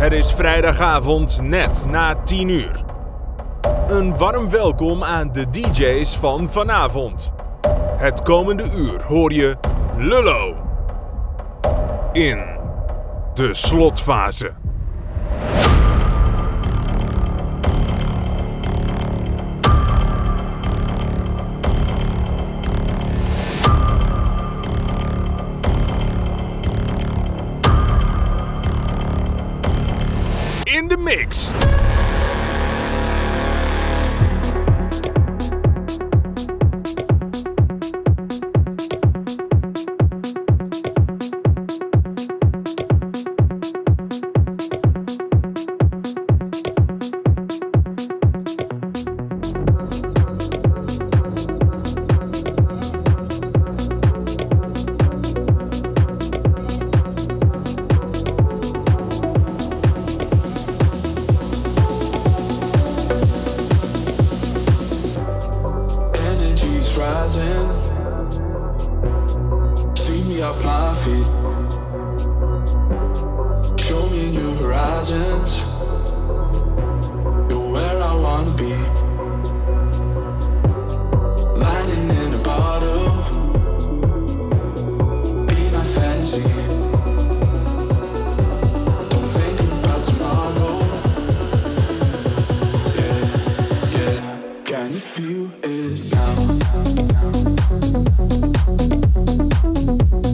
Het is vrijdagavond net na 10 uur. Een warm welkom aan de DJ's van vanavond. Het komende uur hoor je Lullo in de slotfase. Mix. Can you feel it now?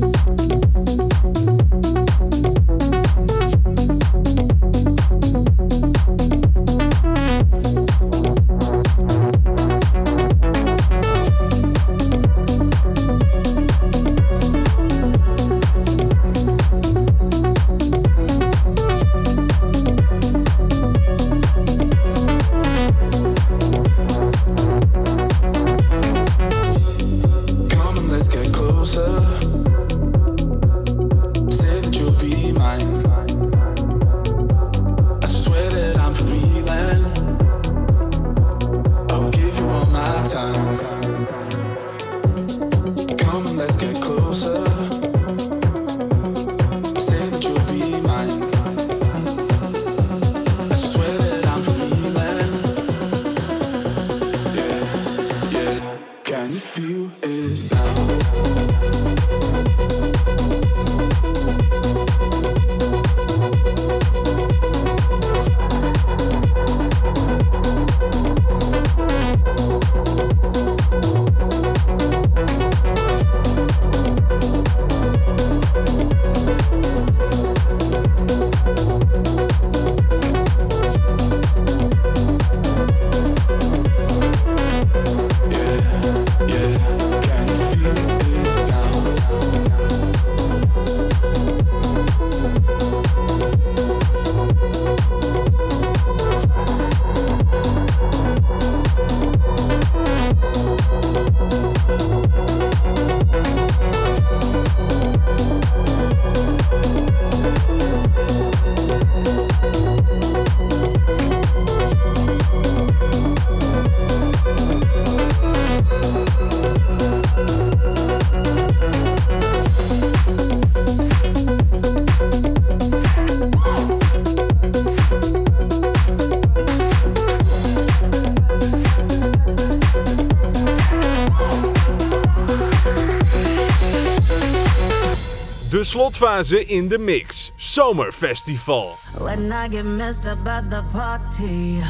Slotfase in de mix. Zomerfestival. When I get messed up at the party,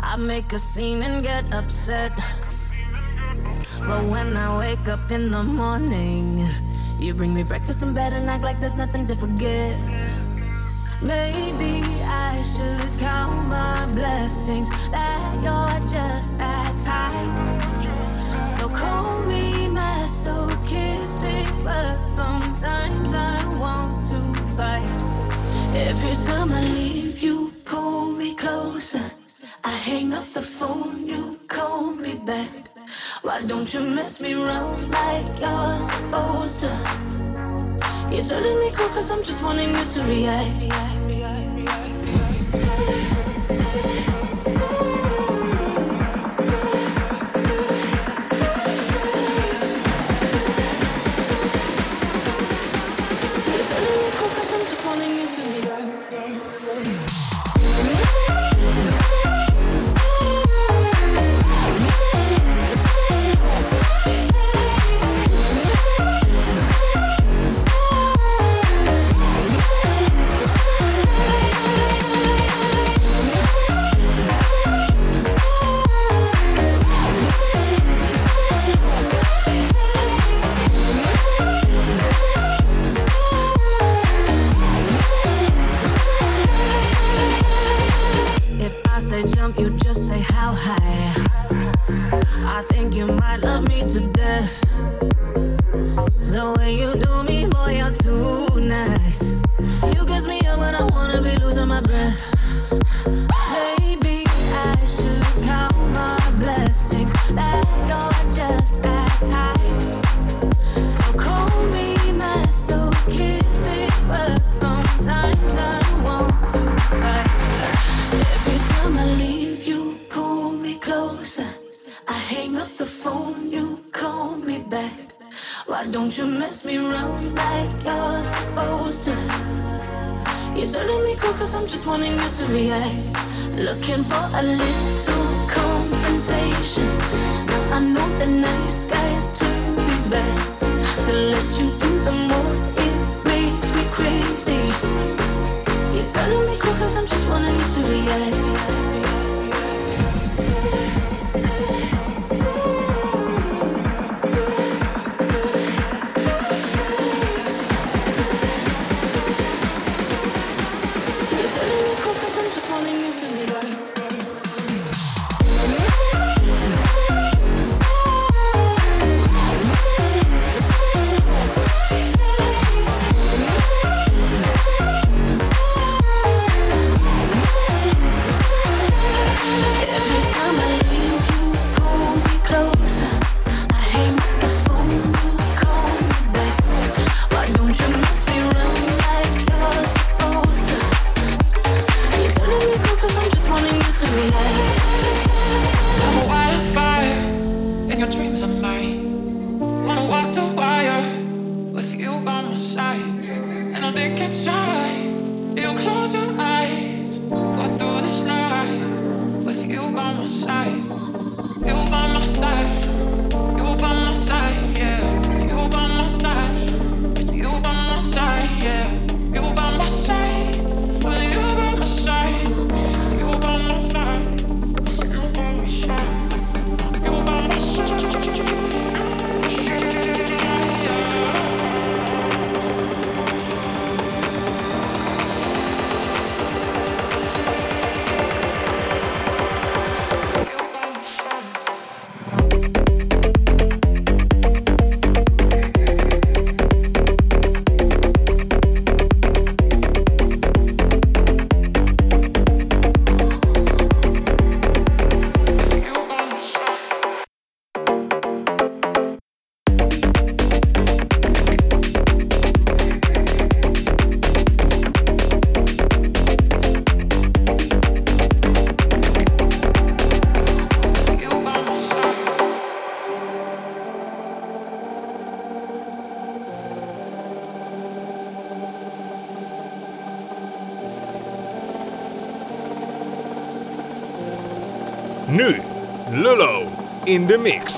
I make a scene and get upset. But when I wake up in the morning, you bring me breakfast in bed and act like there's nothing to forget. Maybe I should count my blessings that you're just that type. So call me masochistic, but sometimes I want to fight. Every time I leave, you pull me closer. I hang up the phone, you call me back. Why don't you mess me around like you're supposed to? You're telling me cool cause I'm just wanting you to react. In the mix.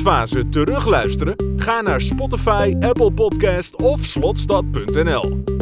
Slotfase terugluisteren? Ga naar Spotify, Apple Podcast of slotstad.nl.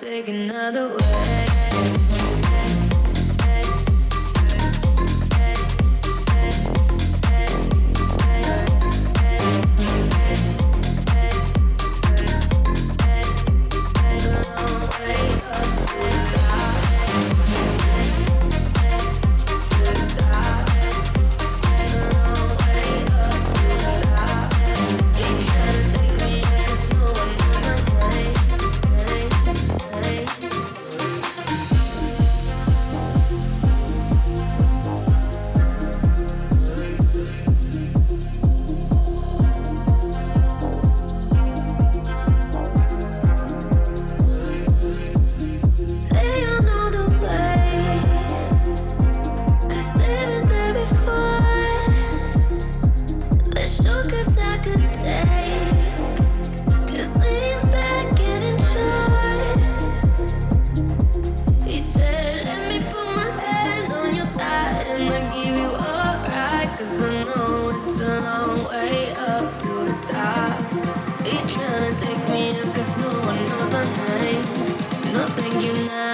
take another way.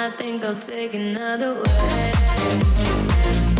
I think I'll take another way.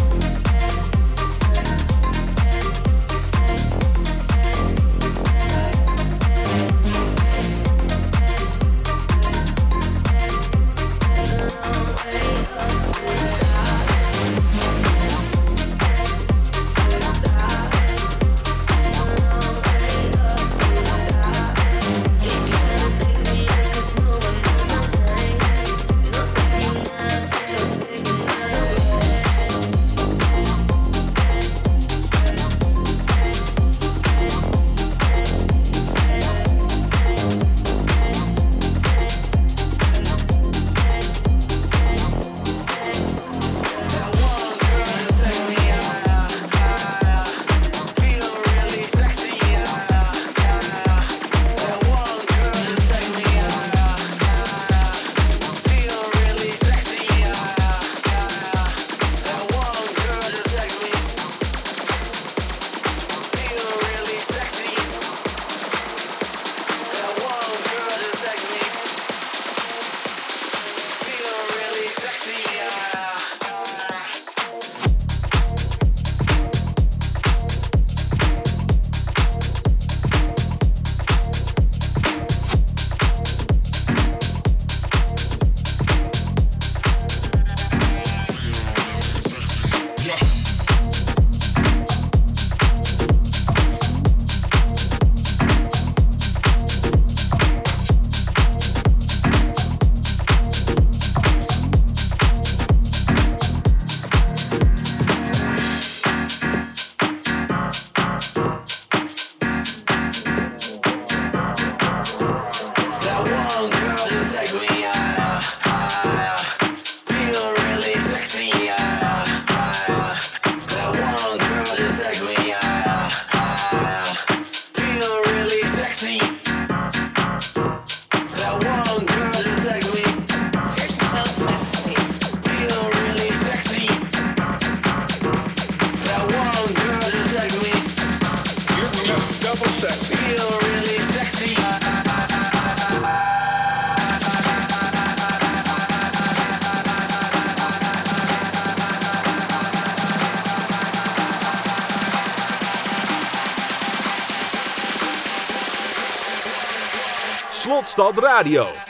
Randstad Radio.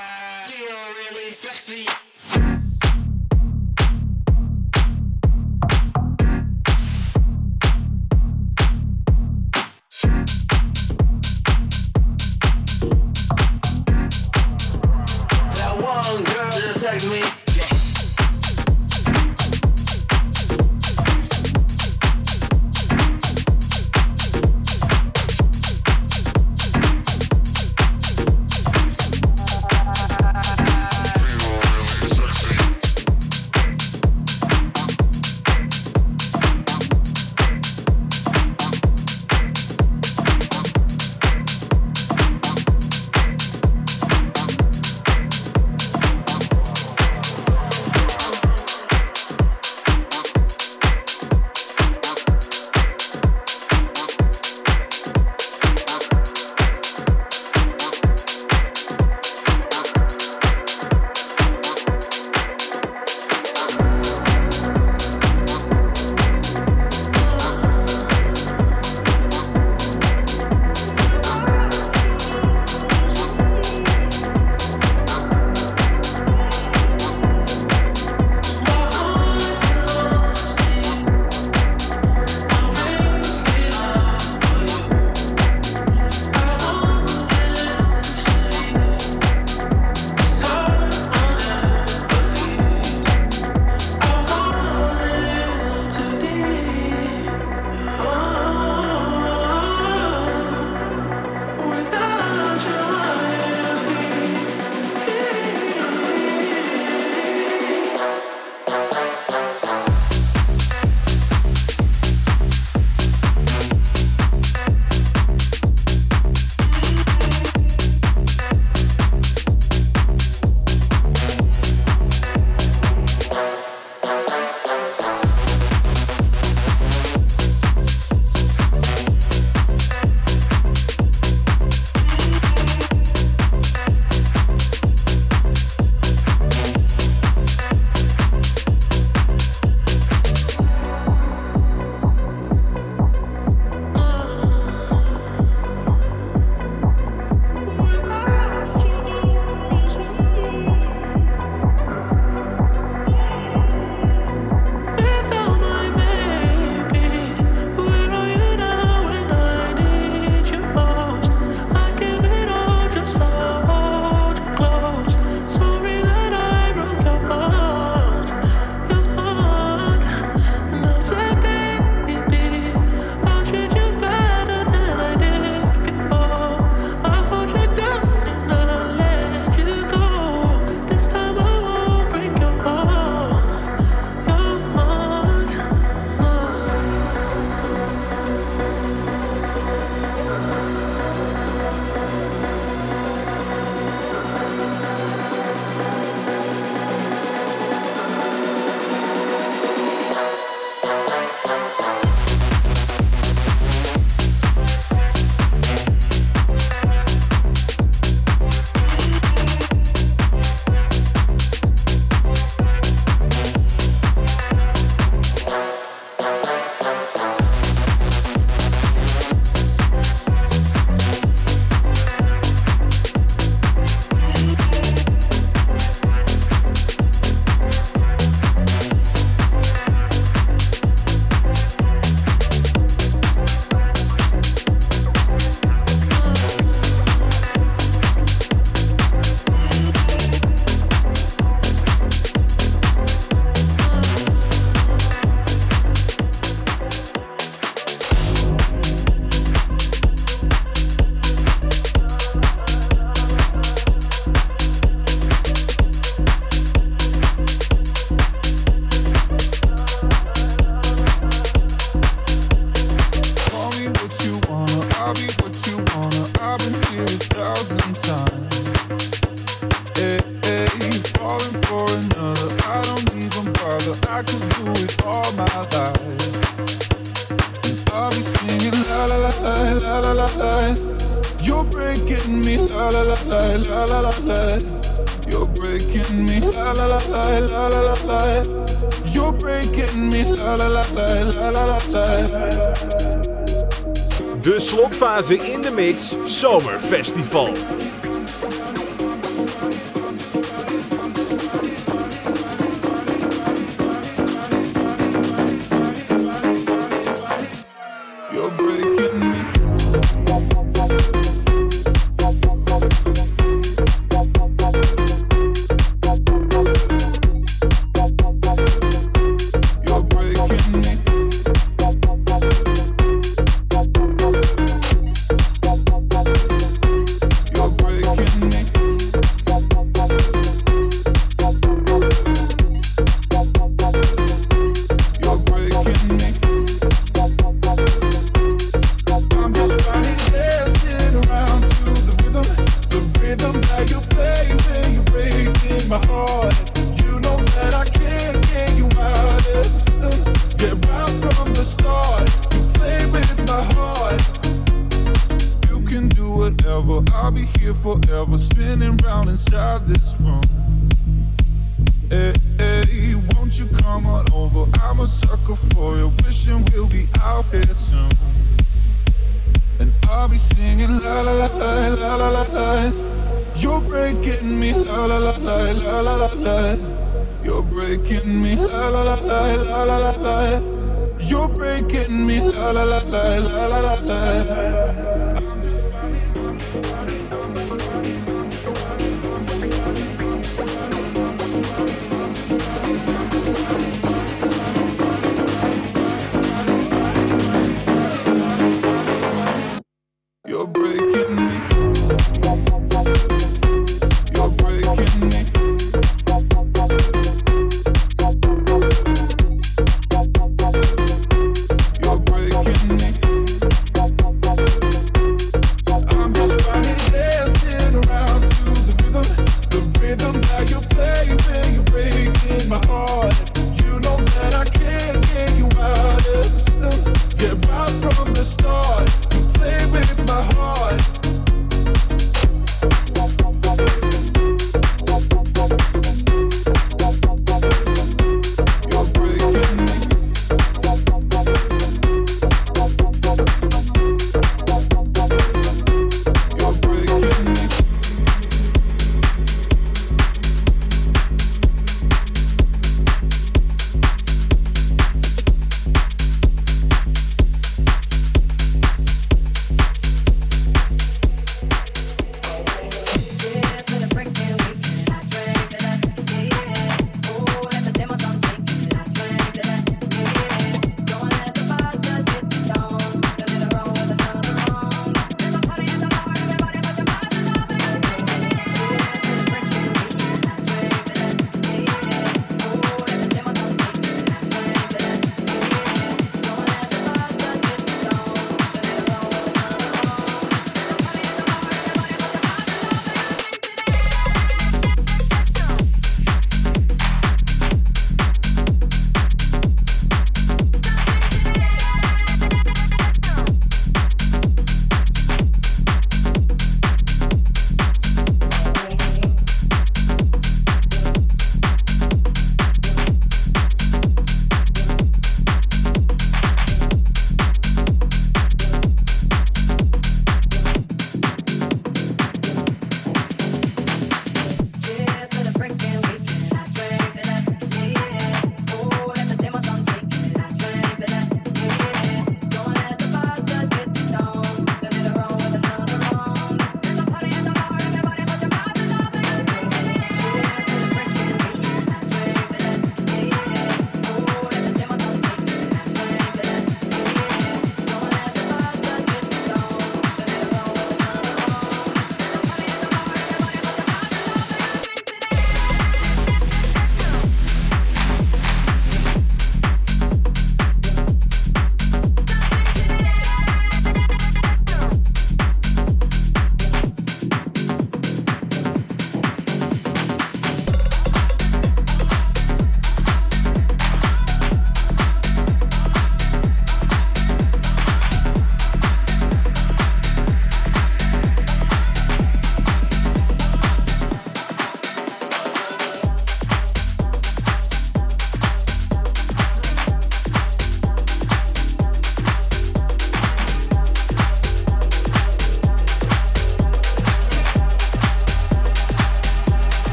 Mix Zomerfestival.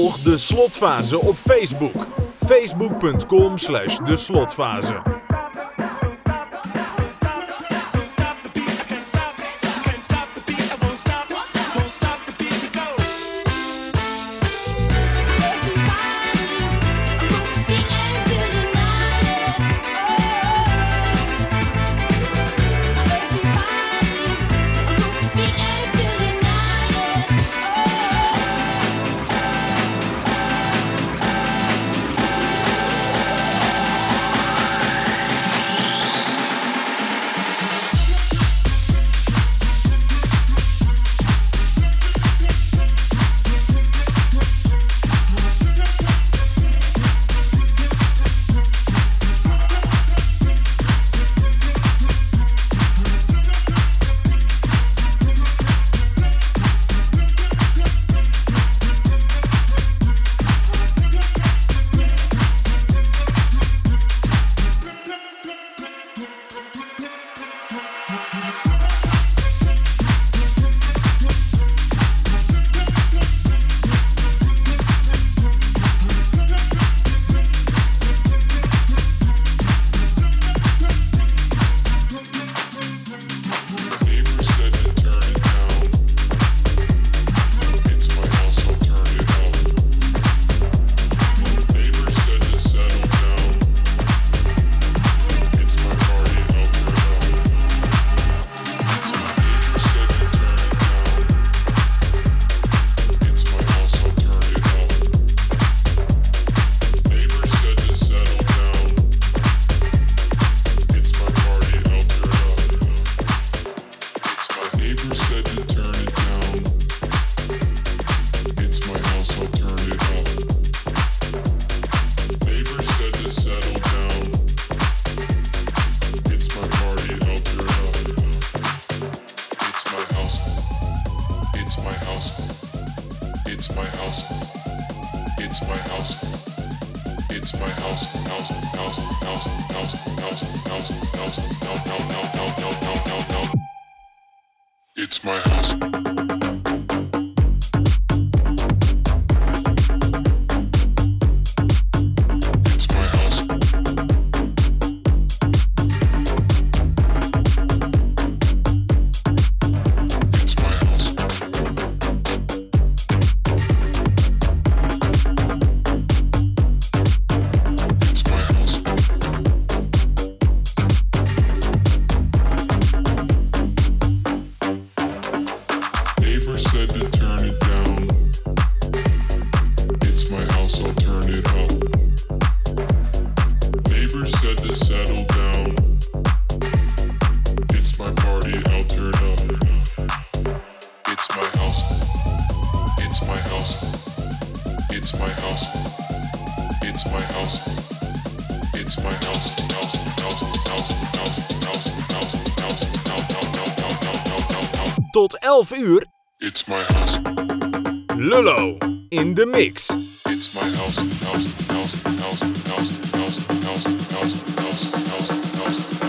Volg de slotfase op Facebook. Facebook.com slash de slotfase. Tot 11 uur. It's my house. Lulleaux in de mix. It's my house. House. House. House. House. House. House. House. House. House. House. House. House.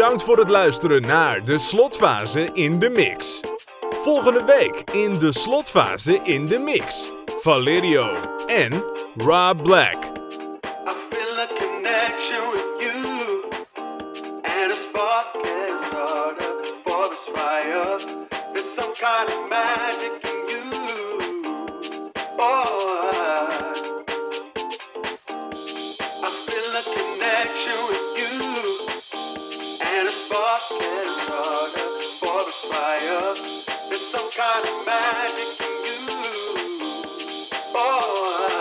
Bedankt voor het luisteren naar de slotfase in de mix. Volgende week in de slotfase in de mix. Valerio en Rob Black. Magic in you. Oh,